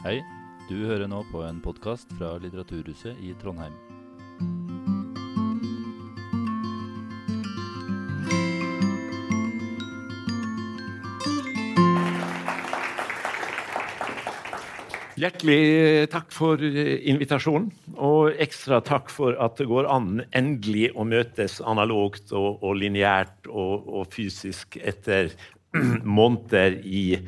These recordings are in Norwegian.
Hei, du hører nå på en podkast fra Litteraturhuset i Trondheim. Hjertelig takk for eh, invitasjonen, og ekstra takk for at det går an endelig å møtes analogt og, og lineært og, og, fysisk etter måneder i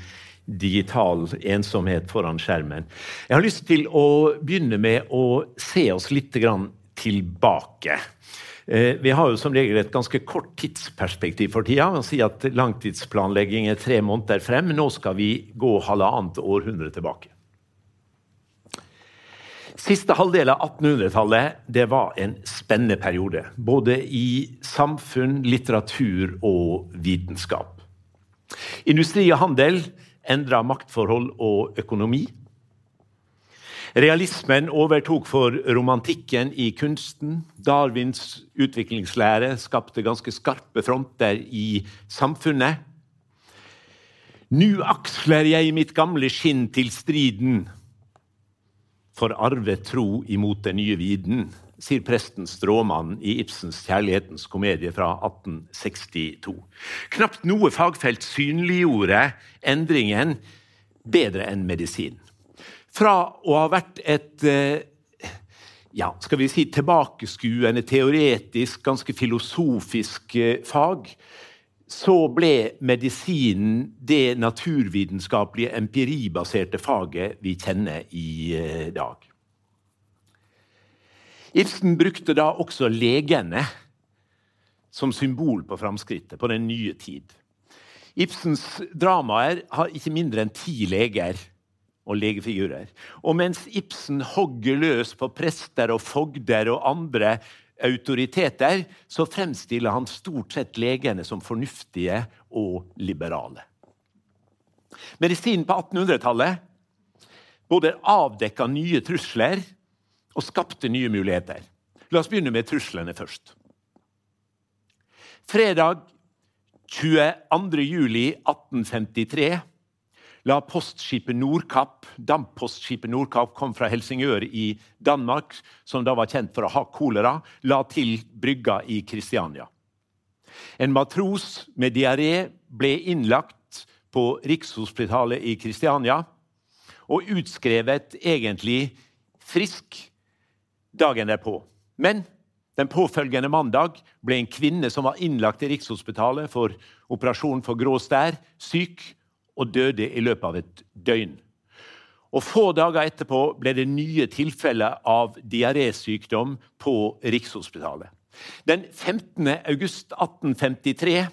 digital ensomhet foran skjermen. Jeg har lyst til å begynne med å se oss litt tilbake. Eh, vi har jo som regel et ganske kort tidsperspektiv for tida. Man sier at Langtidsplanlegging er tre måneder frem. Nå skal vi gå halvannet århundre tilbake. Siste halvdel av 1800-tallet var en spennende periode. Både i samfunn, litteratur og vitenskap. Industri og handel endra maktforhold og økonomi. Realismen overtok for romantikken i kunsten. Darwins utviklingslære skapte ganske skarpe fronter i samfunnet. Nu aksler jeg mitt gamle skinn til striden for arve tro imot den nye viden, sier presten Stråmann i Ibsens 'Kjærlighetens komedie' fra 1862. Knapt noe fagfelt synliggjorde endringen bedre enn medisin. Fra å ha vært et eh, ja, skal vi si tilbakeskuende, teoretisk, ganske filosofisk eh, fag, så ble medisinen det naturvitenskapelige, empiribaserte faget vi kjenner i eh, dag. Ibsen brukte da også legene som symbol på framskrittet, på den nye tid. Ibsens dramaer har ikke mindre enn ti leger og legefigurer. Og mens Ibsen hogger løs på prester og fogder og andre autoriteter, så fremstiller han stort sett legene som fornuftige og liberale. Medisinen på 1800-tallet både avdekka nye trusler og skapte nye muligheter. La oss begynne med truslene først. Fredag 22. juli 1853 la postskipet Nordkapp Dampostskipet Nordkapp kom fra Helsingør i Danmark, som da var kjent for å ha kolera, la til brygga i Kristiania. En matros med diaré ble innlagt på Rikshospitalet i Kristiania og utskrevet egentlig frisk dagen derpå. Men den påfølgende mandag ble en kvinne som var innlagt i Rikshospitalet for operasjon for grå stær, syk og døde i løpet av et døgn. Og Få dager etterpå ble det nye tilfeller av diarésykdom på Rikshospitalet. Den 15. august 1853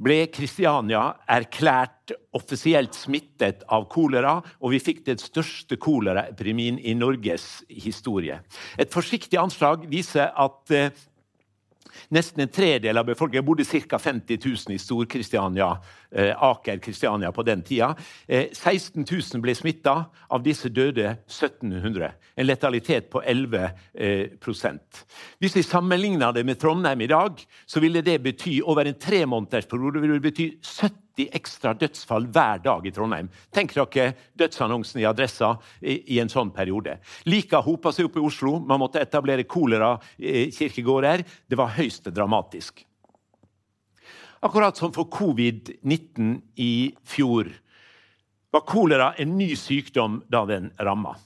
ble Kristiania erklært offisielt smittet av kolera, og vi fikk den største koleraepidemien i Norges historie. Et forsiktig anslag viser at eh, Nesten en tredel av befolkningen bodde ca. 50 000 i Stor-Kristiania, eh, Aker Kristiania på den tida. Eh, 16 000 ble smitta. Av disse døde 1700. En letalitet på 11 eh, Hvis vi sammenligner det med Trondheim i dag, så ville det bety over en tremånedersperiode ville det bety 70 ekstra dødsfall hver dag i Trondheim. Tenk dere dødsannonsen i Adressa i, i en sånn periode. Lika hopa seg opp i Oslo. Man måtte etablere kolerakirkegårder. Det var høyst dramatisk. Akkurat som for covid-19 i fjor var kolera en ny sykdom da den ramma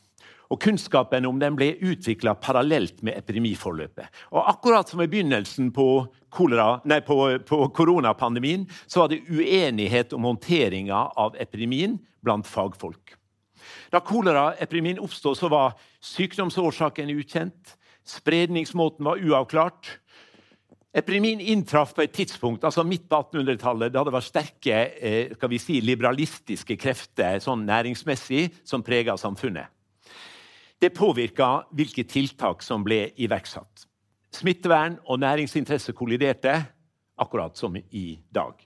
og kunnskapen om den ble utvikla parallelt med epidemiforløpet. Og akkurat som i begynnelsen på, kolera, nei, på, på koronapandemien så var det uenighet om håndteringa av epidemien blant fagfolk. Da koleraepidemien oppstod, så var sykdomsårsaken ukjent. Spredningsmåten var uavklart. Epidemien inntraff på et tidspunkt altså midt på 1800-tallet, da det var sterke skal vi si, liberalistiske krefter sånn næringsmessig som prega samfunnet. Det påvirka hvilke tiltak som ble iverksatt. Smittevern og næringsinteresse kolliderte, akkurat som i dag.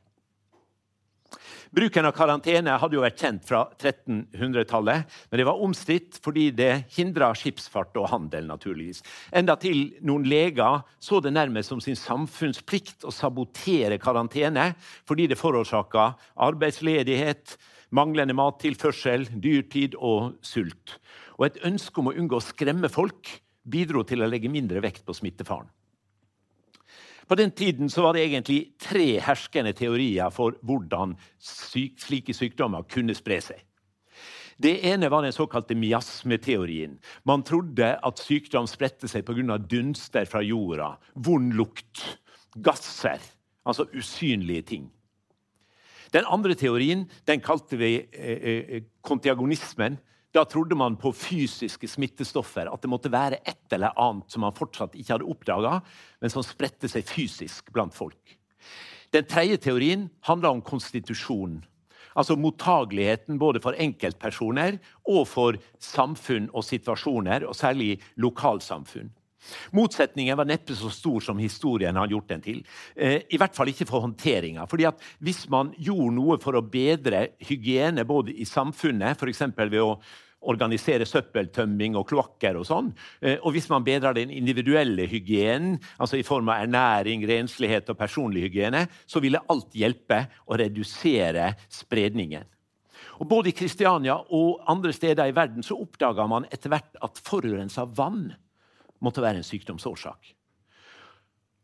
Bruken av karantene hadde jo vært kjent fra 1300-tallet, men det var omstridt fordi det hindra skipsfart og handel. naturligvis. Enda til noen leger så det nærmest som sin samfunnsplikt å sabotere karantene fordi det forårsaka arbeidsledighet, manglende mattilførsel, dyrtid og sult. Og et ønske om å unngå å skremme folk bidro til å legge mindre vekt på smittefaren. På den tiden var det egentlig tre herskende teorier for hvordan syk, slike sykdommer kunne spre seg. Det ene var den såkalte miasmeteorien. Man trodde at sykdom spredte seg pga. dunster fra jorda, vond lukt, gasser, altså usynlige ting. Den andre teorien den kalte vi eh, eh, kontiagonismen. Da trodde man på fysiske smittestoffer, at det måtte være et eller annet som man fortsatt ikke hadde oppdaga, men som spredte seg fysisk blant folk. Den tredje teorien handla om konstitusjon. Altså mottageligheten både for enkeltpersoner og for samfunn og situasjoner, og særlig lokalsamfunn. Motsetningen var neppe så stor som historien har gjort den til. Eh, I hvert fall ikke for håndteringa. Hvis man gjorde noe for å bedre hygiene både i samfunnet, f.eks. ved å organisere søppeltømming og kloakker og sånn, eh, og hvis man bedrer den individuelle hygienen, altså i form av ernæring, renslighet og personlig hygiene, så ville alt hjelpe å redusere spredningen. Og Både i Kristiania og andre steder i verden så oppdaga man etter hvert at forurensa vann måtte være en sykdomsårsak.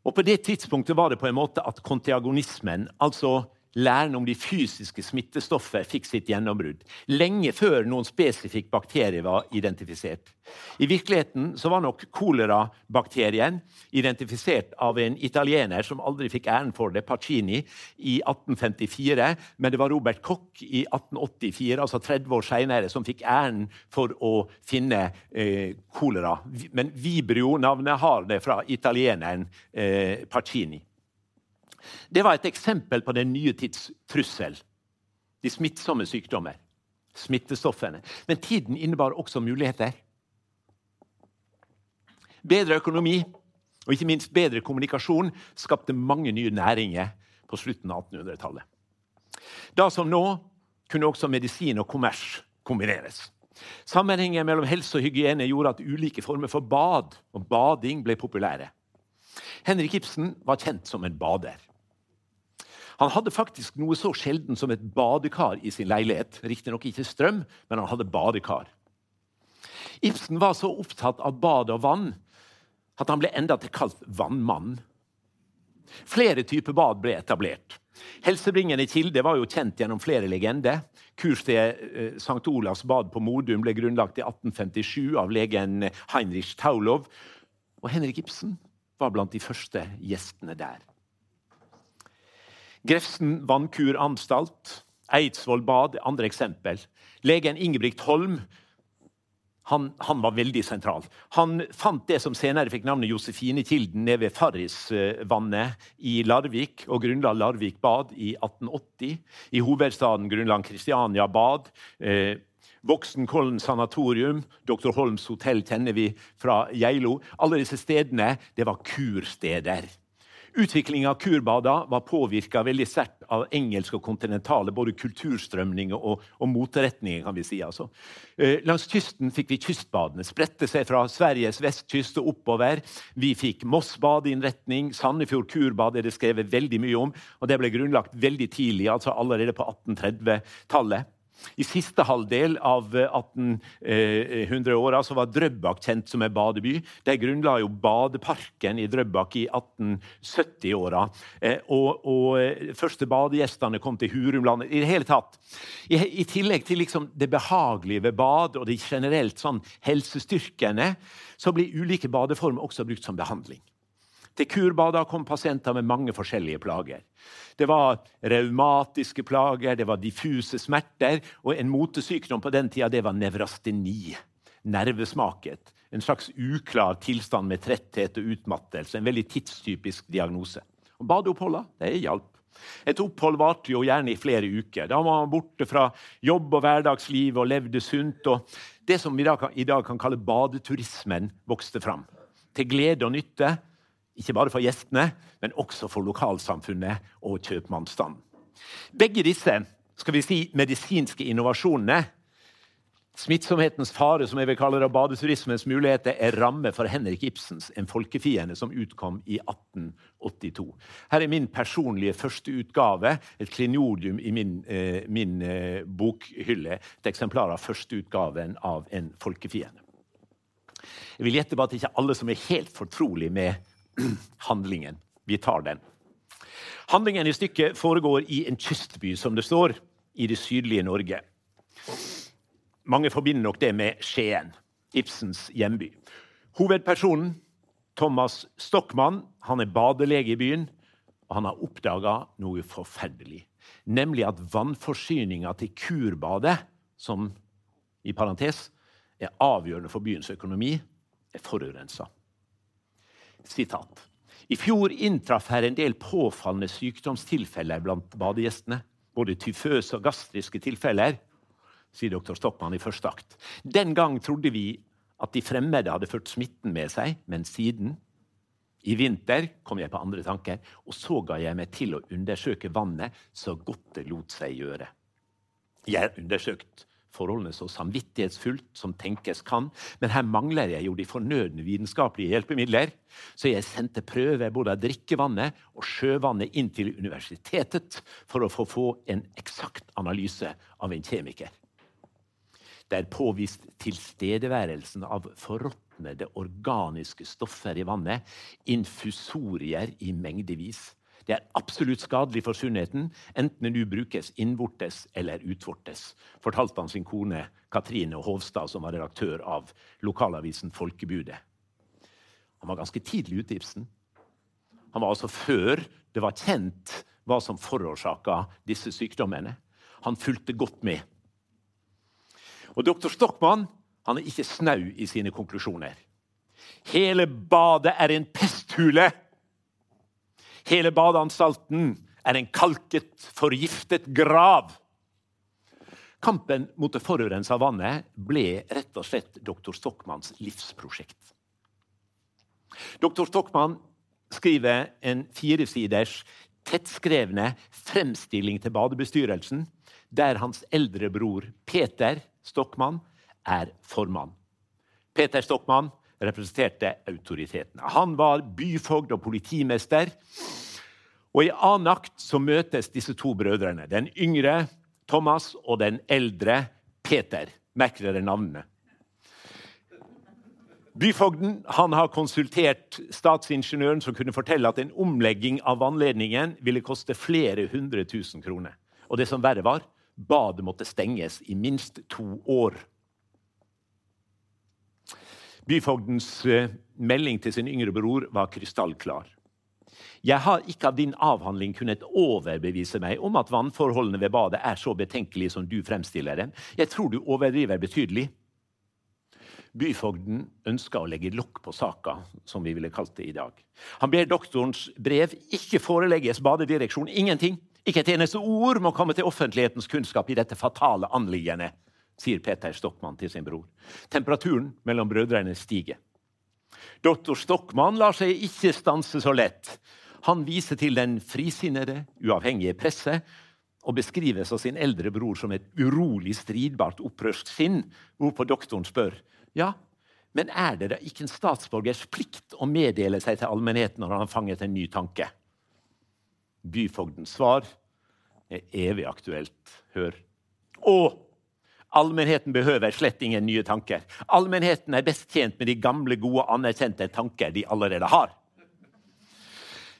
Og På det tidspunktet var det på en måte at kontiagonismen, altså læren om de fysiske smittestoffer fikk sitt gjennombrudd. Lenge før noen spesifikk bakterie var identifisert. I virkeligheten var nok kolerabakterien identifisert av en italiener som aldri fikk æren for det, Pacini, i 1854. Men det var Robert Koch i 1884, altså 30 år seinere, som fikk æren for å finne eh, kolera. Men Vibrio-navnet har det fra italieneren eh, Pacini. Det var et eksempel på den nye tids trussel. De smittsomme sykdommer. Smittestoffene. Men tiden innebar også muligheter. Bedre økonomi og ikke minst bedre kommunikasjon skapte mange nye næringer på slutten av 1800-tallet. Da som nå kunne også medisin og kommers kombineres. Sammenhengen mellom helse og hygiene gjorde at ulike former for bad og bading ble populære. Henrik Ibsen var kjent som en bader. Han hadde faktisk noe så sjelden som et badekar i sin leilighet. Riktignok ikke strøm, men han hadde badekar. Ibsen var så opptatt av bad og vann at han ble endatil kalt vannmann. Flere typer bad ble etablert. Helsebringende kilde var jo kjent gjennom flere legender. Kurstedet eh, St. Olavs bad på Modum ble grunnlagt i 1857 av legen Heinrich Taulov. Og Henrik Ibsen var blant de første gjestene der. Grefsen vannkuranstalt, Eidsvoll bad, andre eksempel. Legen Ingebrigt Holm han, han, var veldig sentral. Han fant det som senere fikk navnet Josefinekilden nede ved Farrisvannet i Larvik, og grunnla Larvik bad i 1880. I hovedstaden grunnla Kristiania bad. Eh, Voksenkollen sanatorium, Dr. Holms hotell kjenner vi fra Geilo. Alle disse stedene det var kursteder. Utviklinga av kurbader var påvirka veldig sterkt av engelsk og kontinentale både kulturstrømninger og, og motretninger. kan vi si. Altså. Eh, langs kysten fikk vi kystbadene. Spredte seg fra Sveriges vestkyst og oppover. Vi fikk Moss badeinnretning. Sandefjord kurbad er det skrevet veldig mye om. og Det ble grunnlagt veldig tidlig, altså allerede på 1830-tallet. I siste halvdel av 1800-åra var Drøbak kjent som en badeby. De grunnla jo Badeparken i Drøbak i 1870-åra. Eh, og, og eh, første badegjestene kom til Hurumlandet. I det hele tatt. I, i tillegg til liksom det behagelige ved bad og de generelt sånn helsestyrkende, så blir ulike badeformer også brukt som behandling. Til kurbader kom pasienter med mange forskjellige plager. Det var raumatiske plager, det var diffuse smerter, og en motesykdom på den tida det var nevrasteni. Nervesmaket. En slags uklar tilstand med tretthet og utmattelse. En veldig tidstypisk diagnose. Og Badeoppholda det hjalp. Et opphold varte jo gjerne i flere uker. Da var man borte fra jobb og hverdagsliv og levde sunt. og Det som vi i dag kan kalle badeturismen, vokste fram. Til glede og nytte ikke bare for gjestene, men også for lokalsamfunnet og kjøpmannsstanden. Begge disse skal vi si, medisinske innovasjonene Smittsomhetens fare, som jeg vil kalle det, og badeturismens muligheter, er ramme for Henrik Ibsens 'En folkefiende', som utkom i 1882. Her er min personlige første utgave, et klinodium i min, eh, min eh, bokhylle. Et eksemplar av førsteutgaven av 'En folkefiende'. Jeg vil gjette på at ikke alle som er helt fortrolig med handlingen. Vi tar den. Handlingen i stykket foregår i en kystby, som det står, i det sydlige Norge. Mange forbinder nok det med Skien, Ibsens hjemby. Hovedpersonen, Thomas Stockmann, han er badelege i byen. Og han har oppdaga noe forferdelig, nemlig at vannforsyninga til Kurbadet, som i parentes er avgjørende for byens økonomi, er forurensa. Sitat. I fjor inntraff her en del påfallende sykdomstilfeller blant badegjestene. Både tyføse og gastriske tilfeller sier dr. Stockmann i første akt. Den gang trodde vi at de fremmede hadde ført smitten med seg, men siden i vinter kom jeg på andre tanker, og så ga jeg meg til å undersøke vannet så godt det lot seg gjøre. Jeg har undersøkt forholdene så samvittighetsfullt som tenkes kan, men her mangler jeg jo de fornødne vitenskapelige hjelpemidler, så jeg sendte prøver både av drikkevannet og sjøvannet inn til universitetet for å få, få en eksakt analyse av en kjemiker. Det er påvist tilstedeværelsen av forråtnede organiske stoffer i vannet, infusorier i mengdevis. Det er absolutt skadelig for sunnheten, enten det nå brukes innvortes eller utvortes, fortalte han sin kone Katrine Hovstad, som var redaktør av lokalavisen Folkebudet. Han var ganske tidlig ute, Ibsen. Han var altså før det var kjent hva som forårsaka disse sykdommene. Han fulgte godt med. Og Dr. Stockmann han er ikke snau i sine konklusjoner. Hele badet er en pesthule. Hele badeanstalten er en kalket, forgiftet grav. Kampen mot det forurensa vannet ble rett og slett dr. Stockmanns livsprosjekt. Dr. Stockmann skriver en firesiders tettskrevne fremstilling til badebestyrelsen, der hans eldre bror Peter Stockmann er formann. Peter Stockmann representerte autoritetene. Han var byfogd og politimester. Og I annen akt så møtes disse to brødrene. Den yngre Thomas og den eldre Peter. Merk dere navnene. Byfogden har konsultert statsingeniøren, som kunne fortelle at en omlegging av vannledningen ville koste flere hundre tusen kroner. Og det som verre var, badet måtte stenges i minst to år. Byfogdens eh, melding til sin yngre bror var krystallklar. Jeg har ikke av din avhandling kunnet overbevise meg om at vannforholdene ved badet er så betenkelige som du fremstiller dem. Jeg tror du overdriver betydelig. Byfogden ønska å legge lokk på saka, som vi ville kalt det i dag. Han ber doktorens brev ikke forelegges badedireksjon. Ingenting. Ikke et eneste ord må komme til offentlighetens kunnskap i dette fatale anliggendet sier Peter Stockmann til sin bror. Temperaturen mellom brødrene stiger. Doktor Stockmann lar seg ikke stanse så lett. Han viser til den frisinnede, uavhengige presse og beskrives av sin eldre bror som et urolig, stridbart, opprørsk sinn, hvorpå doktoren spør ja, men er det da ikke en statsborgers plikt å meddele seg til allmennheten når han har fanget en ny tanke? Byfogdens svar er evig aktuelt. Hør. Å, Allmennheten behøver slett ingen nye tanker. Allmennheten er best tjent med de gamle, gode, anerkjente tanker de allerede har.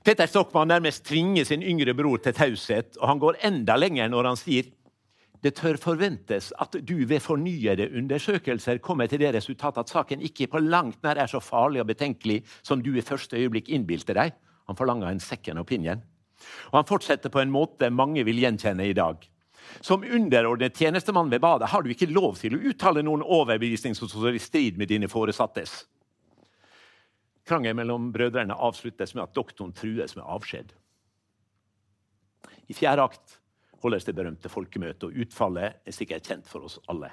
Petter Stockmann nærmest tvinger sin yngre bror til taushet, og han går enda lenger når han sier det tør forventes at du ved fornyede undersøkelser kommer til det resultatet at saken ikke på langt nær er så farlig og betenkelig som du i første øyeblikk innbilte deg. Han forlanger en second opinion. Og han fortsetter på en måte mange vil gjenkjenne i dag. Som underordnet tjenestemann ved badet har du ikke lov til å uttale noen overbevisning som står i strid med dine foresattes. Krangelen mellom brødrene avsluttes med at doktoren trues med avskjed. I fjerde akt holdes det berømte folkemøtet, og utfallet er sikkert kjent for oss alle.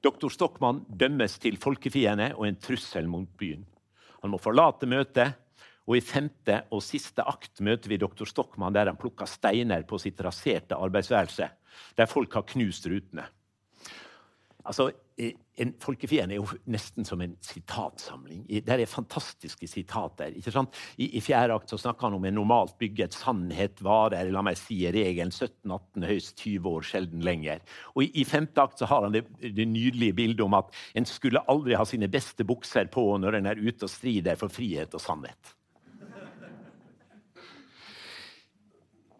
Doktor Stockmann dømmes til folkefiende og en trussel mot byen. Han må forlate møtet, og I femte og siste akt møter vi doktor Stockmann der han plukker steiner på sitt raserte arbeidsværelse. der folk har knust rutene. Altså, eh, en Folkefiende er jo nesten som en sitatsamling. Der er fantastiske sitater. ikke sant? I, i fjerde akt så snakker han om en normalt bygget sannhet varer la meg si, regelen 17-18, høyst 20 år, sjelden lenger. Og i, i femte akt så har han det, det, nydelige bildet om at en skulle aldri ha sine beste bukser på når en er ute og strider for frihet og sannhet.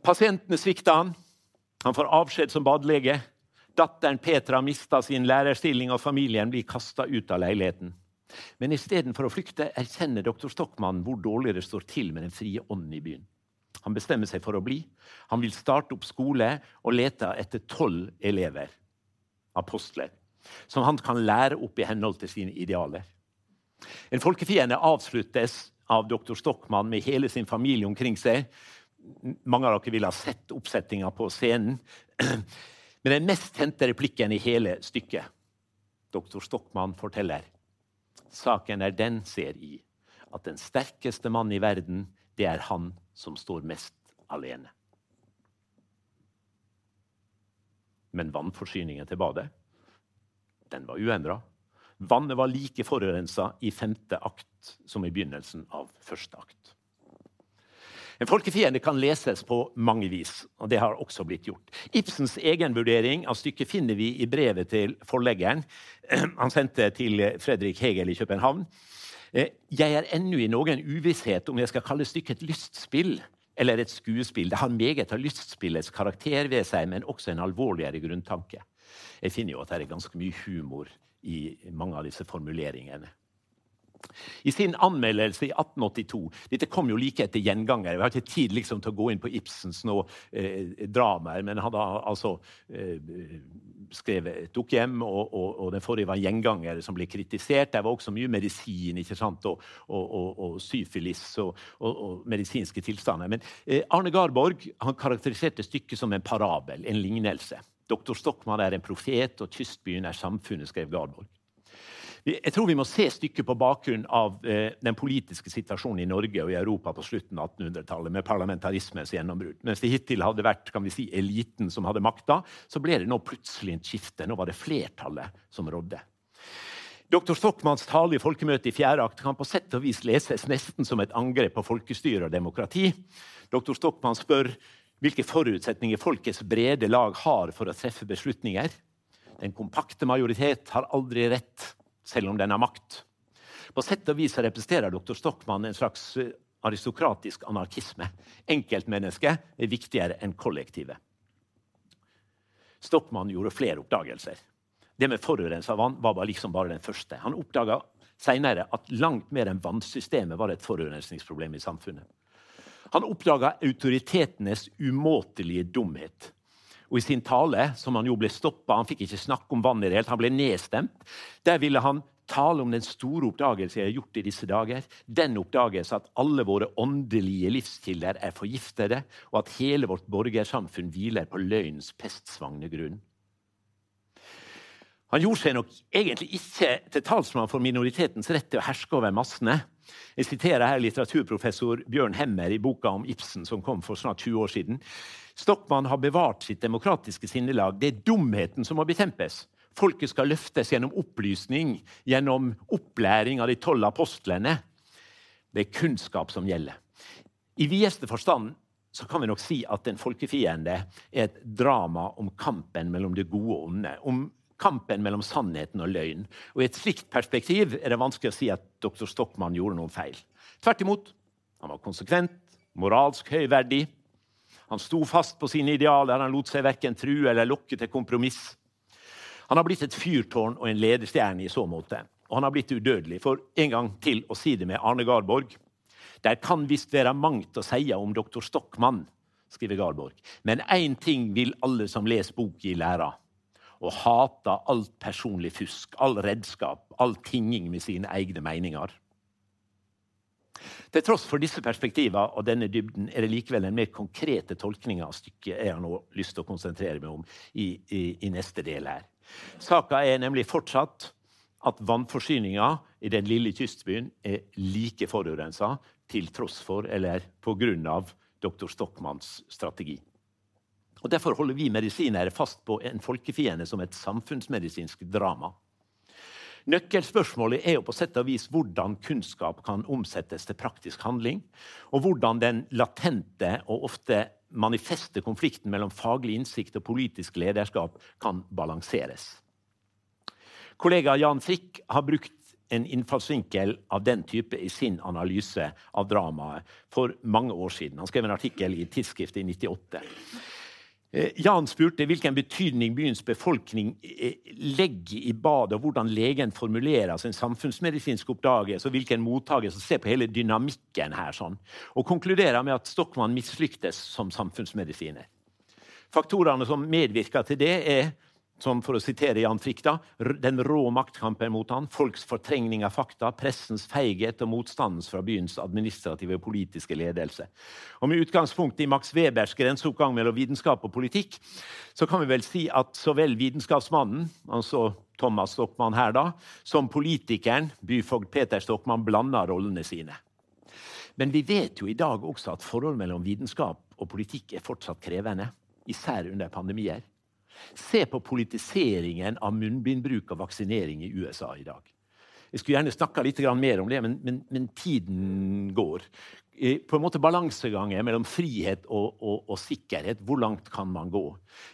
Pasientene svikter han. Han får avskjed som badelege. Datteren Petra mista sin lærerstilling, og familien blir kasta ut av leiligheten. Men istedenfor å flykte erkjenner doktor Stockmann hvor dårlig det står til med den frie ånden i byen. Han bestemmer seg for å bli. Han vil starte opp skole og lete etter tolv elever, apostler, som han kan lære opp i henhold til sine idealer. En folkefiende avsluttes av doktor Stockmann med hele sin familie omkring seg. Mange av dere vil ha sett oppsettinga på scenen. Men den mest kjente replikken i hele stykket Doktor Stockmann forteller saken er den, ser i, at den sterkeste mann i verden, det er han som står mest alene. Men vannforsyningen til badet den var uendra. Vannet var like forurensa i femte akt som i begynnelsen av første akt. En folkefiende kan leses på mange vis, og det har også blitt gjort. Ibsens egenvurdering av stykket finner vi i brevet til forleggeren han sendte til Fredrik Hegel i København. Eh, jeg er ennå i noen uvisshet om jeg skal kalle stykket et lystspill eller et skuespill. Det har meget av lystspillets karakter ved seg, men også en alvorligere grunntanke. Jeg finner jo at det er ganske mye humor i mange av disse formuleringene. I sin anmeldelse i 1882 Dette kom jo like etter gjengangere. Vi har ikke tid liksom, til å gå inn på Ibsens nå, eh, dramaer, men han har altså eh, skrevet et dukkehjem, og, og, og, den forrige var 'Gjengangere', som ble kritisert. Det var også mye medisin ikke sant? og, og syfilis og, medisinske tilstander. Men eh, Arne Garborg han karakteriserte stykket som en parabel, en lignelse. Doktor Stockmann er en profet, og kystbyen er samfunnet, skrev Garborg. Jeg tror vi må se stykket på bakgrunn av eh, den politiske situasjonen i Norge og i Europa på slutten av 1800-tallet, med parlamentarismens gjennombrudd. Mens det hittil hadde vært kan vi si, eliten som hadde makta, så ble det nå plutselig et skifte. Nå var det flertallet som rådde. Dr. Stockmanns tale i folkemøtet i fjerde akt kan på sett og vis leses nesten som et angrep på folkestyre og demokrati. Dr. Stockmann spør hvilke forutsetninger folkets brede lag har for å treffe beslutninger. Den kompakte majoritet har aldri rett selv om den har makt. På sett og vis representerer dr. Stockmann en slags eh, aristokratisk anarkisme. Enkeltmennesket er viktigere enn kollektivet. Stockmann gjorde flere oppdagelser. Det med forurensa vann var liksom bare den første. Han oppdaga senere at langt mer enn vannsystemet var et forurensningsproblem i samfunnet. Han oppdaga autoritetenes umåtelige dumhet. Og i sin tale, som han jo ble stoppa, han fikk ikke snakke om vann i det hele han ble nedstemt, der ville han tale om den store oppdagelse jeg har gjort i disse dager. Den oppdagelse at alle våre åndelige livskilder er forgiftede, og at hele vårt borgersamfunn hviler på løgnens pestsvagne grunn. Han gjorde seg nok egentlig ikke til talsmann for minoritetens rett til å herske over massene. Jeg siterer her litteraturprofessor Bjørn Hemmer i boka om Ibsen som kom for snart 20 år siden. Stockmann har bevart sitt demokratiske sinnelag. Det er dumheten som må bekjempes. Folket skal løftes gjennom opplysning, gjennom opplæring av de tolv apostlene. Det er kunnskap som gjelder. I videste forstand så kan vi nok si at En folkefiende er et drama om kampen mellom det gode og onde. Om kampen mellom sannheten og løgn. Og I et slikt perspektiv er det vanskelig å si at dr. Stockmann gjorde noen feil. Tvert imot. Han var konsekvent, moralsk høyverdig, han sto fast på sine idealer, han lot seg verken true eller lokke til kompromiss. Han har blitt et fyrtårn og en ledestjerne i så måte. Og han har blitt udødelig. For en gang til å si det med Arne Garborg. Der kan visst være mangt å si om doktor Stockmann, skriver Garborg. Men én ting vil alle som leser boka, lære. Å hata alt personlig fusk, all redskap, all tinging med sine egne meninger. Til tross for disse perspektivene og denne dybden er det likevel en mer konkrete tolkning av stykket jeg har nå lyst til å konsentrere meg om i, i, i neste del her. Saka er nemlig fortsatt at vannforsyninga i den lille kystbyen er like forurensa til tross for eller på grunn av dr. Stockmanns strategi. Og Derfor holder vi medisinere fast på en folkefiende som et samfunnsmedisinsk drama. Nøkkelspørsmålet er jo på sett og vis hvordan kunnskap kan omsettes til praktisk handling, og hvordan den latente og ofte manifeste konflikten mellom faglig innsikt og politisk lederskap kan balanseres. Kollega Jan Frikk har brukt en innfallsvinkel av den type i sin analyse av dramaet for mange år siden. Han skrev en artikkel i Tidsskriftet i 98. Eh, Jan spurte hvilken betydning byens befolkning eh, legger i badet, og hvordan legen formulerer sin samfunnsmedisinske oppdagelse, og hvilken mottaker som ser på hele dynamikken her. Sånn. Og konkluderer med at Stockmann mislyktes som samfunnsmedisiner. Faktorene som medvirker til det, er som for å sitere Jan Frikk, da, den rå maktkampen mot han, folks fortrengning av fakta, pressens feighet og motstandens fra byens administrative og politiske ledelse. Og Med utgangspunkt i Max Webers grenseoppgang mellom vitenskap og politikk så kan vi vel si at så vel vitenskapsmannen, altså Thomas Stockmann her, da, som politikeren, byfogd Peter Stockmann, blander rollene sine. Men vi vet jo i dag også at forholdet mellom vitenskap og politikk er fortsatt krevende, især under pandemier. Se på politiseringen av munnbindbruk og vaksinering i USA i dag. Jeg skulle gjerne snakka litt mer om det, men, men, men tiden går på en måte balansegangen mellom frihet og, og, og, sikkerhet. Hvor langt kan man gå?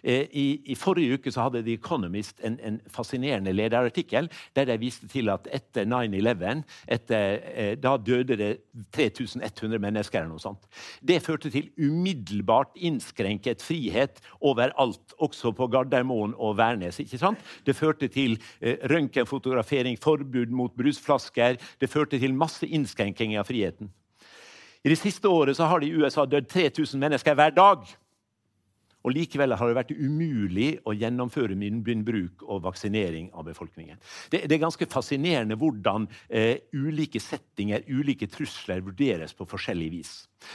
Eh, I, i forrige uke hadde The Economist en, en, fascinerende lederartikkel der de viste til at etter 9-11 eh, Da døde det 3100 mennesker. eller noe sånt. Det førte til umiddelbart innskrenket frihet overalt, også på Gardermoen og Værnes. ikke sant? Det førte til eh, røntgenfotografering, forbud mot brusflasker. Det førte til masse innskrenking av friheten. I det siste året har det i USA dødd 3000 mennesker hver dag. Og Likevel har det vært umulig å gjennomføre munnbindbruk og vaksinering av befolkningen. Det, det er ganske fascinerende hvordan eh, ulike settinger, ulike trusler, vurderes på forskjellig vis.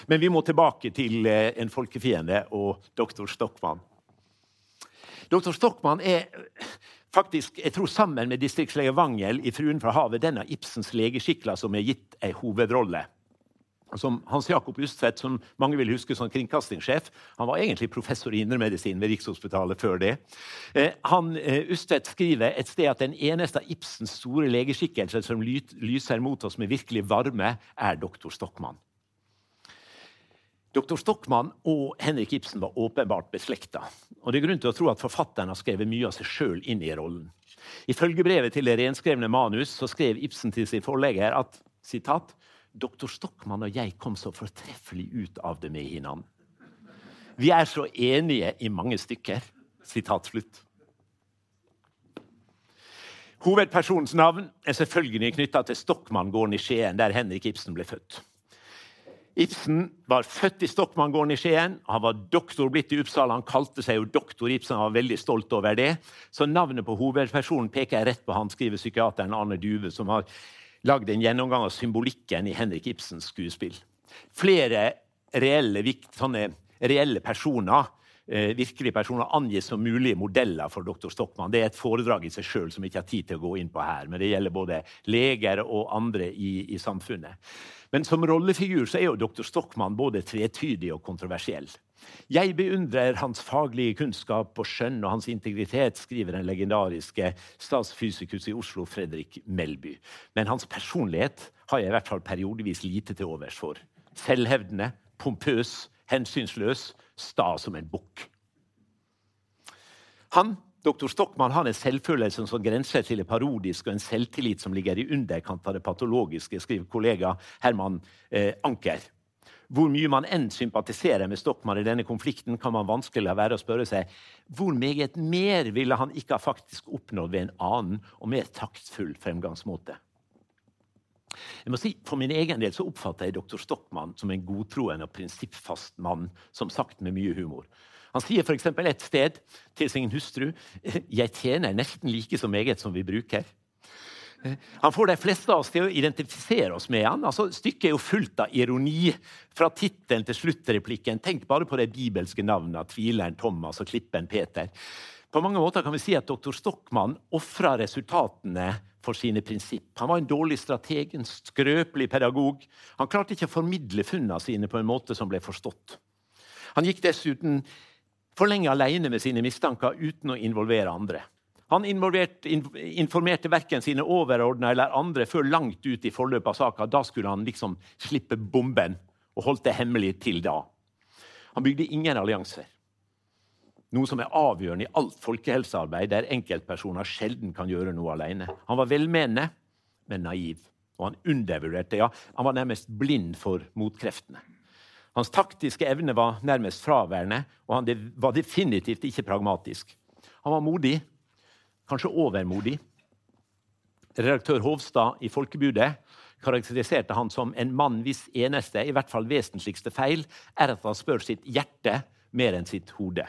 Men vi må tilbake til eh, en folkefiende og doktor Stockmann. Doktor Stockmann er faktisk, jeg tror sammen med distriktslege Wangel i 'Fruen fra havet' den av Ibsens legeskikler som er gitt ei hovedrolle som Hans Jakob Ustvedt, som mange vil huske som kringkastingssjef. Han var egentlig professor i indremedisin ved Rikshospitalet før det. Eh, han, eh, Ustvedt skriver et sted at den eneste av Ibsens store legeskikkelser som lyser mot oss med virkelig varme, er doktor Stokmann. Doktor Stokmann og Henrik Ibsen var åpenbart beslekta. Og det er grunn til å tro at forfatteren har skrevet mye av seg sjøl inn i rollen. I følgebrevet til det renskrevne manus så skrev Ibsen til sin forlegger at sitat, Doktor Stockmann og jeg kom så fortreffelig ut av det med hverandre. Vi er så enige i mange stykker. Sitat slutt. Hovedpersonens navn er selvfølgelig knytta til Stokmanngården i Skien, der Henrik Ibsen ble født. Ibsen var født i Stokmanngården i Skien. Han var doktor blitt i Uppsala. Han kalte seg jo doktor Ibsen han var veldig stolt over det. Så navnet på hovedpersonen peker rett på han, skriver psykiateren Arne Duve, som har lagd en gjennomgang av symbolikken i Henrik Ibsens skuespill. Flere reelle, sånne reelle personer eh, virkelige personer angis som mulige modeller for dr. Stockmann. Det er et foredrag i seg sjøl som jeg ikke har tid til å gå inn på her. Men det gjelder både leger og andre i, i samfunnet. Men som rollefigur så er jo dr. Stockmann både tretydig og kontroversiell. Jeg beundrer hans faglige kunnskap og skjønn og hans integritet, skriver den legendariske statsfysikus i Oslo, Fredrik Melby. Men hans personlighet har jeg i hvert fall periodevis lite til overs for. Selvhevdende, pompøs, hensynsløs, sta som en bukk. Han Dr. Stockmann har en selvfølelse som grenser til det parodiske og en selvtillit som ligger i underkant av det patologiske, skriver kollega Herman eh, Anker. Hvor mye man enn sympatiserer med Stockmann i denne konflikten, kan man vanskelig la være å spørre seg hvor meget mer ville han ikke ha faktisk oppnådd ved en annen og mer taktfull fremgangsmåte. Jeg må si, For min egen del så oppfatter jeg dr. Stockmann som en godtroende og prinsippfast mann, som sagt med mye humor. Han sier f.eks. et sted til sin hustru 'Jeg tjener nesten like så meget som vi bruker'. Han får de fleste av oss til å identifisere oss med han. Altså, stykket er jo fullt av ironi. Fra tittelen til sluttreplikken. Tenk bare på de bibelske navnene. Tvileren Thomas og klippen Peter. På mange måter kan vi si at dr. Stockmann ofra resultatene for sine prinsipp. Han var en dårlig strateg, en skrøpelig pedagog. Han klarte ikke å formidle funnene sine på en måte som ble forstått. Han gikk dessuten for lenge alene med sine mistanker uten å involvere andre. Han informerte verken sine overordna eller andre før langt ut i forløpet av saka. Da skulle han liksom slippe bomben, og holdt det hemmelig til da. Han bygde ingen allianser. Noe som er avgjørende i alt folkehelsearbeid, der enkeltpersoner sjelden kan gjøre noe alene. Han var velmenende, men naiv. Og han undervurderte, ja, han var nærmest blind for motkreftene. Hans taktiske evne var nærmest fraværende, og han var definitivt ikke pragmatisk. Han var modig, kanskje overmodig. Redaktør Hovstad i Folkebudet karakteriserte han som en mann hvis eneste, i hvert fall vesentligste feil, er at han spør sitt hjerte mer enn sitt hode.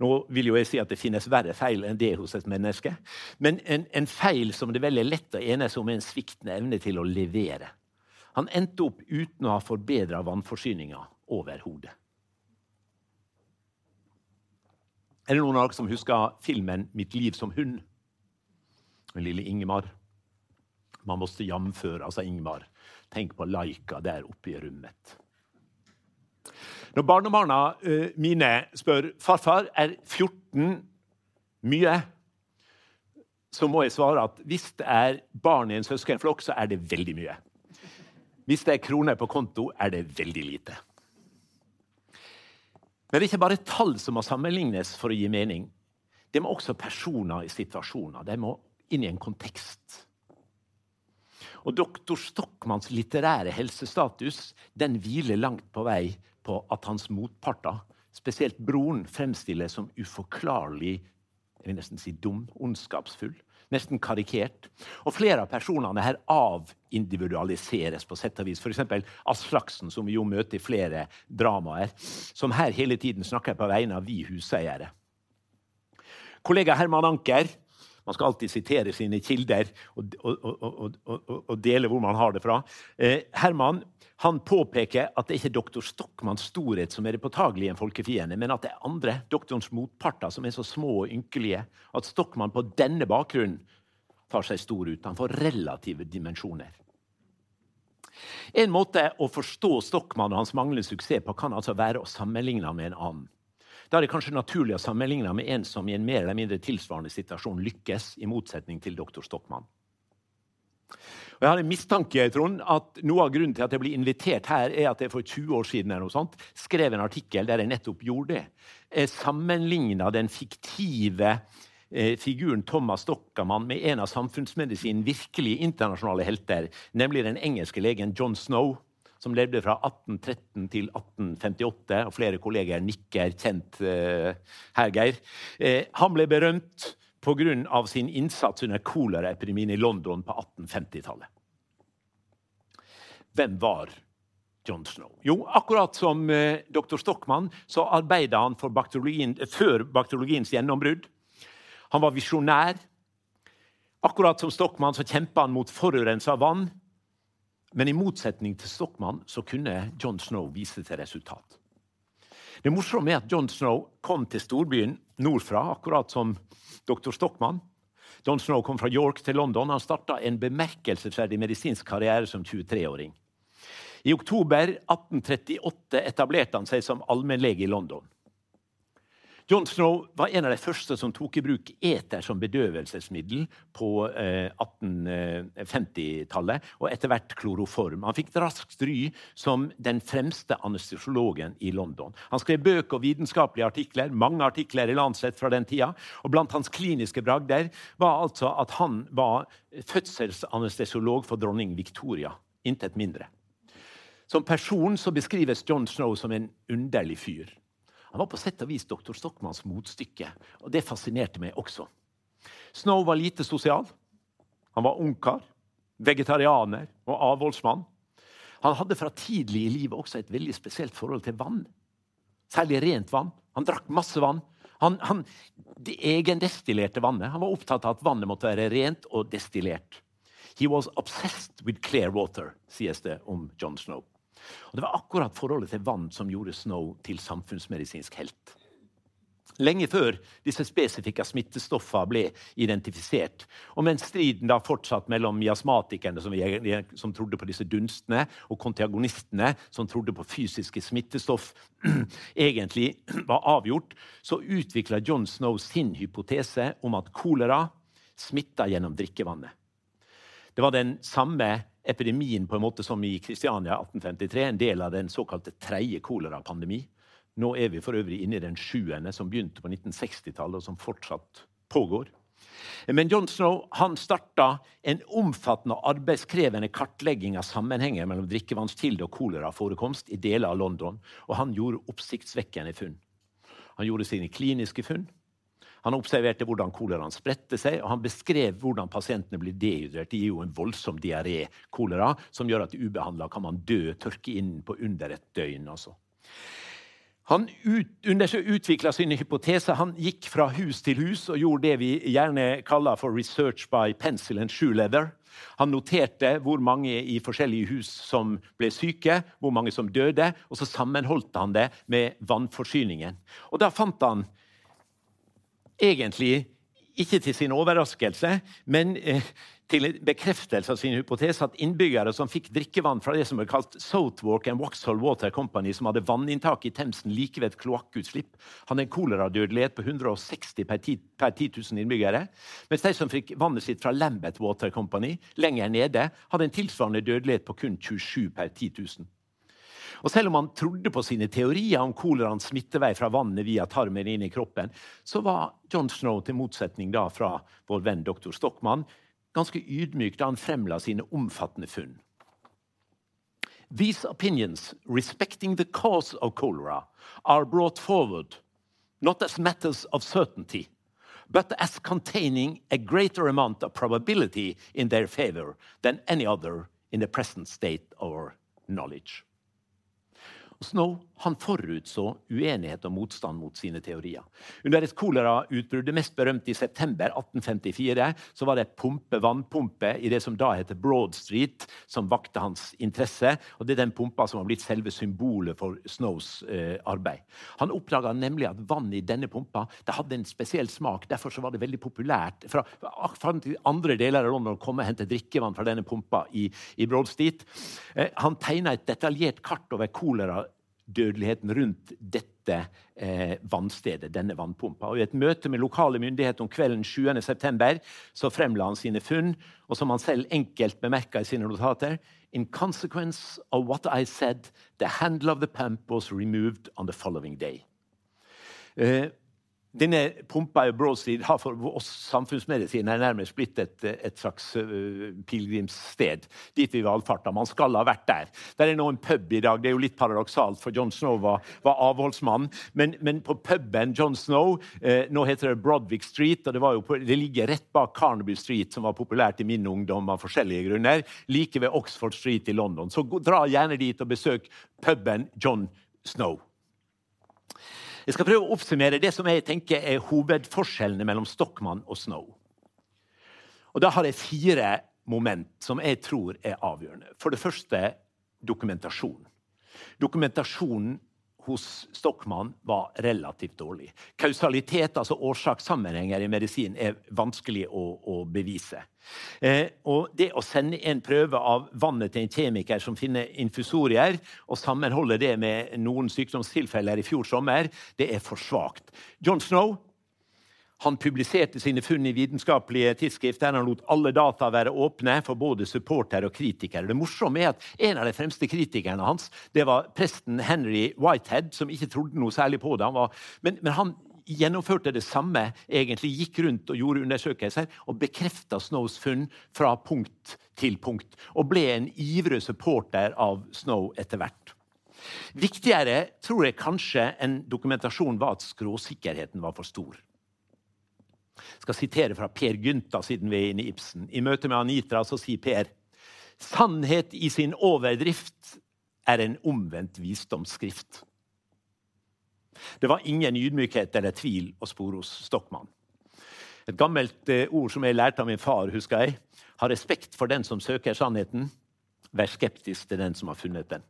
Nå vil jo jeg si at det finnes verre feil enn det hos et menneske. Men en, en feil som det veldig lett å enes om, er en sviktende evne til å levere. Han endte opp uten å ha forbedra vannforsyninga overhodet. Er det noen av dere som husker filmen 'Mitt liv som hund'? Den lille Ingemar. Man måtte jamføre, altså Ingmar. Tenk på Laika der oppe i rommet. Når barnebarna mine spør farfar, er 14 mye, så må jeg svare at hvis det er barn i en søskenflokk, så er det veldig mye. Hvis det er kroner på konto, er det veldig lite. Men det er ikke bare tall som må sammenlignes for å gi mening. Det må også personer i situasjoner. De må inn i en kontekst. Og doktor Stockmanns litterære helsestatus den hviler langt på vei på at hans motparter, spesielt broren, fremstilles som uforklarlig jeg vil nesten si dum, ondskapsfull, nesten karikert. Og flere av personene her avindividualiseres på sett og vis. F.eks. Aslaksen, som vi jo møter i flere dramaer, som her hele tiden snakker på vegne av vi huseiere. Kollega Herman Anker man skal alltid sitere sine kilder og, og, og, og dele hvor man har det fra. Eh, Herman han påpeker at det ikke er doktor Stockmanns storhet som er det påtagelige i en folkefiende, men at det er andre, doktorens motparter, som er så små og ynkelige at Stockmann på denne bakgrunnen tar seg stor ut. Han får relative dimensjoner. En måte å forstå Stockmann og hans manglende suksess på kan altså være å sammenligne med en annen. Da er det kanskje naturlig å sammenligne med en som i en mer eller mindre tilsvarende situasjon lykkes, i motsetning til doktor Stockmann. Og jeg har en mistanke Trond, at noe av grunnen til at jeg blir invitert her, er at jeg for 20 år siden eller noe sånt, skrev en artikkel der jeg nettopp gjorde det. Jeg sammenligna den fiktive eh, figuren Thomas Stockermann med en av samfunnsmedisinens virkelig internasjonale helter, nemlig den engelske legen John Snow som levde fra 1813 til 1858. og Flere kolleger nikker kjent uh, her, Geir. Uh, han ble berømt pga. sin innsats under koleraepidemien i London på 1850-tallet. Hvem var John Snow? Jo, akkurat som eh, dr. Stockmann så arbeidet han bakteriologien, før bakteriologiens gjennombrudd. Han var visjonær. Akkurat som Stockmann så kjempa han mot forurensa vann men i motsetning til Stockmann så kunne John Snow vise til resultat. Det morsomme er at John Snow kom til storbyen nordfra, akkurat som dr. Stockmann. John Snow kom fra York til London. Han starta en bemerkelsesverdig medisinsk karriere som 23-åring. I oktober 1838 etablerte han seg som allmennlege i London. John Snow var en av de første som tok i bruk eter som bedøvelsesmiddel på eh, 1850-tallet, og etter hvert kloroform. Han fikk raskt ry som den fremste anestesiologen i London. Han skrev bøker og vitenskapelige artikler, mange artikler i Lancet fra den tida. Og blant hans kliniske bragder var altså at han var fødselsanestesiolog for dronning Victoria. Intet mindre. Som person så beskrives John Snow som en underlig fyr. Han var på sett og vis dr. Stockmanns motstykke, og det fascinerte meg også. Snow var lite sosial. Han var ungkar, vegetarianer og avholdsmann. Han hadde fra tidlig i livet også et veldig spesielt forhold til vann. Særlig rent vann. Han drakk masse vann. Han, han, de egendestillerte vannet. Han var opptatt av at vannet måtte være rent og destillert. He was obsessed with clear water, sies det om John Snow. Og Det var akkurat forholdet til vann som gjorde Snow til samfunnsmedisinsk helt. lenge før disse spesifikke smittestoffene ble identifisert. Og mens striden da fortsatt mellom miasmatikerne, som, som, trodde på disse dunstene, og kontiagonistene, som trodde på fysiske smittestoff, egentlig var avgjort, så utvikla John Snow sin hypotese om at kolera smitta gjennom drikkevannet. Det var den samme epidemien på en måte som i Kristiania 1853, en del av den såkalte tredje kolerapandemi. Nå er vi for øvrig inne i den sjuende som begynte på 1960-tallet, og som fortsatt pågår. Men John Snow han starta en omfattende og arbeidskrevende kartlegging av sammenhenger mellom drikkevannskilde og koleraforekomst i deler av London, og han gjorde oppsiktsvekkende funn. Han gjorde sine kliniske funn. Han observerte hvordan koleraen spredte seg, og han beskrev hvordan pasientene blir dehydrert. De gir jo en voldsom diaré, kolera, som gjør at ubehandla kan man dø, tørke inn på under et døgn. altså. Han ut, utvikla sine hypoteser. Han gikk fra hus til hus og gjorde det vi gjerne kaller for 'research by pencil and shoe leather'. Han noterte hvor mange i forskjellige hus som ble syke, hvor mange som døde, og så sammenholdt han det med vannforsyningen. Og Da fant han egentlig, ikke til sin overraskelse, men eh, til bekreftelse av sin hypotese at innbyggere som fikk drikkevann fra det som ble kalt Southwark and Waxhall Water Company, som hadde vanninntak i Themsen like ved et kloakkutslipp, hadde en koleradødelighet på 160 per 10, per 10 000 innbyggere. Mens de som fikk vannet sitt fra Lambeth Water Company, lenger nede, hadde en tilsvarende dødelighet på kun 27 per 10 000. Og Selv om han trodde på sine teorier om koleraens smittevei fra vannet via tarmen inn i kroppen, så var John Snow, til motsetning da fra vår venn doktor Stockmann, ganske ydmyk da han fremla sine omfattende funn. These opinions respecting the cause of cholera are brought forward not as matters of certainty, but as containing a greater amount of probability in their favor than any other in the present state of knowledge. Snow han forutså uenighet og motstand mot sine teorier. Under et kolerautbrudd, det mest berømte i september 1854, så var det et pumpe, vannpumpe i det som da heter Broad Street, som vakte hans interesse. og Det er den pumpa som har blitt selve symbolet for Snows eh, arbeid. Han oppdaga nemlig at vann i denne pumpa det hadde en spesiell smak. Derfor så var det veldig populært fra, fra andre deler av London å komme og hente drikkevann fra denne pumpa i, i Broad Street. Eh, han tegna et detaljert kart over kolera dødeligheten rundt dette eh, vannstedet, denne vannpumpa. Og I et møte med lokale myndigheter om kvelden 7.9. så fremla han sine funn, og som han selv enkelt bemerka i sine notater In consequence of what I said, the handle of the pump was removed on the following day. Eh, denne pumpa i Broad Street har for oss samfunnsmedisinere nærmest blitt et, et slags uh, pilegrimssted. Dit vi valfarta. Man skal ha vært der. Der er nå en pub i dag. Det er jo litt paradoksalt, for John Snow var, var avholdsmann. Men, men, på puben John Snow uh, Nå heter det Brodwick Street, og det, på, det, ligger rett bak Carnaby Street, som var populært i min ungdom av forskjellige grunner. Like ved Oxford Street i London. Så dra gjerne dit og besøk puben John Snow. Jeg skal prøve å oppsummere det som jeg tenker er hovedforskjellene mellom Stockmann og Snow. Og Da har jeg fire moment som jeg tror er avgjørende. For det første dokumentasjon. Dokumentasjonen hos Stockmann var relativt dårlig. Kausalitet, altså årsakssammenhenger i medisin, er vanskelig å, å bevise. Eh, og det å sende en prøve av vannet til en kjemiker som finner infusorier, og sammenholde det med noen sykdomstilfeller i fjor sommer, det er for svakt. John Snow han publiserte sine funn i vitenskapelige tidsskrift der han lot alle data være åpne for både supportere og kritikere. Det morsomme er at En av de fremste kritikerne hans det var presten Henry Whitehead, som ikke trodde noe særlig på det. Han var, men, men, han gjennomførte det samme, egentlig gikk rundt og gjorde undersøkelser og bekrefta Snows funn fra punkt til punkt. Og ble en ivrig supporter av Snow etter hvert. Viktigere tror jeg kanskje enn dokumentasjon var at skråsikkerheten var for stor skal sitere fra Per Gynta, siden vi er inne i Ibsen. I møte med Anitra så sier Per sannhet i sin overdrift er en omvendt visdomsskrift. Det var ingen ydmykhet eller tvil å spore hos Stockmann. Et gammelt eh, ord som jeg lærte av min far, husker jeg. Ha respekt for den som søker sannheten. Vær skeptisk til den som har funnet den.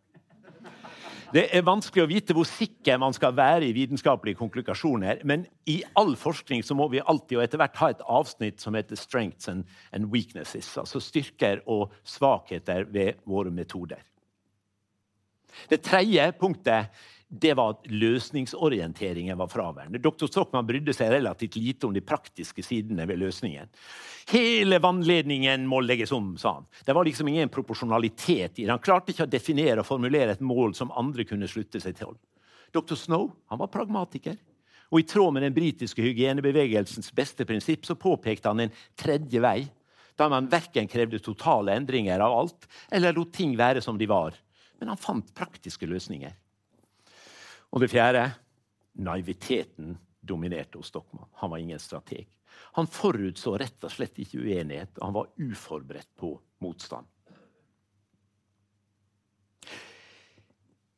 Det er vanskelig å vite hvor sikker man skal være i vitenskapelige konklusjoner. Men i all forskning så må vi alltid og etter hvert ha et avsnitt som heter 'strengths and, and weaknesses'. Altså styrker og svakheter ved våre metoder. Det tredje punktet det var at løsningsorienteringen var fraværende. Dr. Stockmann brydde seg relativt lite om de praktiske sidene ved løsningen. Hele vannledningen må legges om, sa han. Det var liksom ingen proporsjonalitet i det. Han klarte ikke å definere og formulere et mål som andre kunne slutte seg til. Dr. Snow han var pragmatiker. Og I tråd med den britiske hygienebevegelsens beste prinsipp så påpekte han en tredje vei, da man verken krevde totale endringer av alt eller lot ting være som de var. Men han fant praktiske løsninger. Og det fjerde naiviteten dominerte hos Stockmann. Han var ingen strateg. Han forutså rett og slett ikke uenighet, og han var uforberedt på motstand.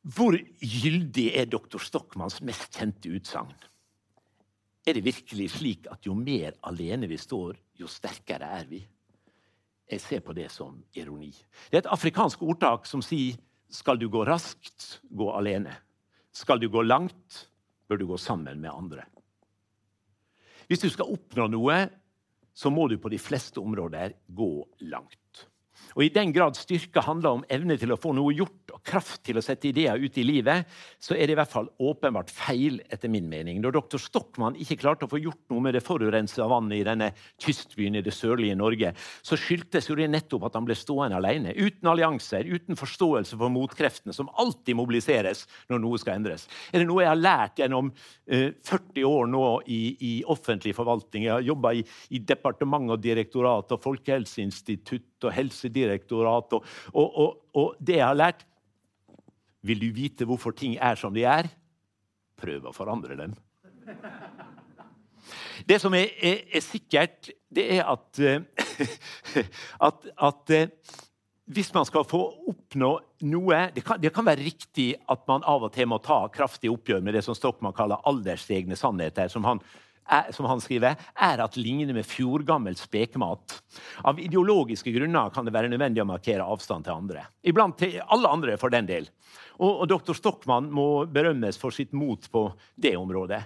Hvor gyldig er doktor Stockmanns mest kjente utsagn? Er det virkelig slik at jo mer alene vi står, jo sterkere er vi? Jeg ser på det som ironi. Det er et afrikansk ordtak som sier skal du gå raskt, gå alene. Skal du gå langt, bør du gå sammen med andre. Hvis du skal oppnå noe, så må du på de fleste områder gå langt. Og I den grad styrke handler om evne til å få noe gjort og kraft til å sette ideer ut i livet, så er det i hvert fall åpenbart feil, etter min mening. Når doktor Stockmann ikke klarte å få gjort noe med det forurensa vannet i denne kystbyen i det sørlige Norge, så skyldtes jo det nettopp at han ble stående alene, uten allianser, uten forståelse for motkreftene, som alltid mobiliseres når noe skal endres. Er det noe jeg har lært gjennom eh, 40 år nå i, i, offentlig forvaltning? Jeg har jobba i, i departement og direktorat og Folkehelseinstitutt og Helsedirektorat. Og, og, og, og, det jeg har lært Vil du vite hvorfor ting er som de er? Prøv å forandre dem. Det som er, er, er sikkert, det er at, at, at hvis man skal få oppnå noe det kan, det kan, være riktig at man av og til må ta kraftig oppgjør med det som Stokman kaller aldersegne sannheter, som han er, som han skriver, er at ligner med fjordgammel spekemat. Av ideologiske grunner kan det være nødvendig å markere avstand til andre. Iblant til alle andre, for den del. Og, og Dr. Stockmann må berømmes for sitt mot på det området.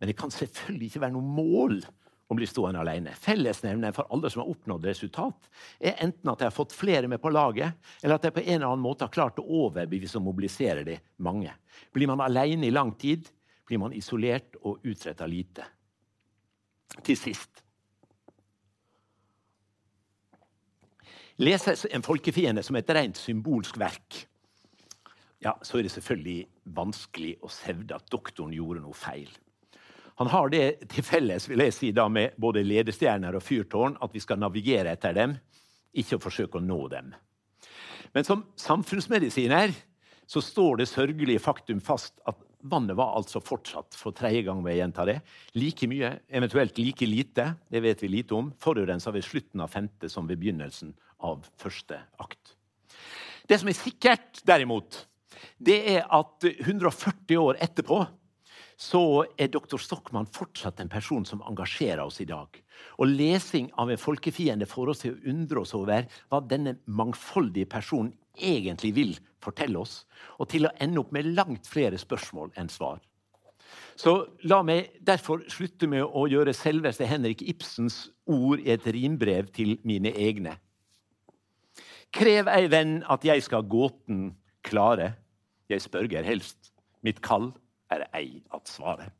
Men det kan selvfølgelig ikke være noe mål å bli stående alene. Fellesnevneren for alle som har oppnådd resultat, er enten at de har fått flere med på laget, eller at de på en eller annen måte har klart å overbevise og mobilisere de mange. Blir man alene i lang tid, blir man isolert og utretta lite til sist. Leses en folkefiende som et rent symbolsk verk, ja, så er det selvfølgelig vanskelig å hevde at doktoren gjorde noe feil. Han har det til felles vil jeg si, da, med både ledestjerner og fyrtårn at vi skal navigere etter dem, ikke å forsøke å nå dem. Men som samfunnsmedisiner så står det sørgelige faktum fast at Vannet var altså fortsatt, for tredje gang må jeg gjenta det, like mye, eventuelt like lite, det vet vi lite om, forurensa ved slutten av femte som ved begynnelsen av første akt. Det som er sikkert, derimot, det er at 140 år etterpå så er doktor Stockmann fortsatt en person som engasjerer oss i dag. Og lesing av en folkefiende får oss til å undre oss over hva denne mangfoldige personen egentlig vil fortelle oss, og til å ende opp med langt flere spørsmål enn svar. Så la meg derfor slutte med å gjøre selveste Henrik Ibsens ord i et rimbrev til mine egne. Krev ei venn at jeg skal gåten klare. Jeg spørger helst. Mitt kall er ei at svare.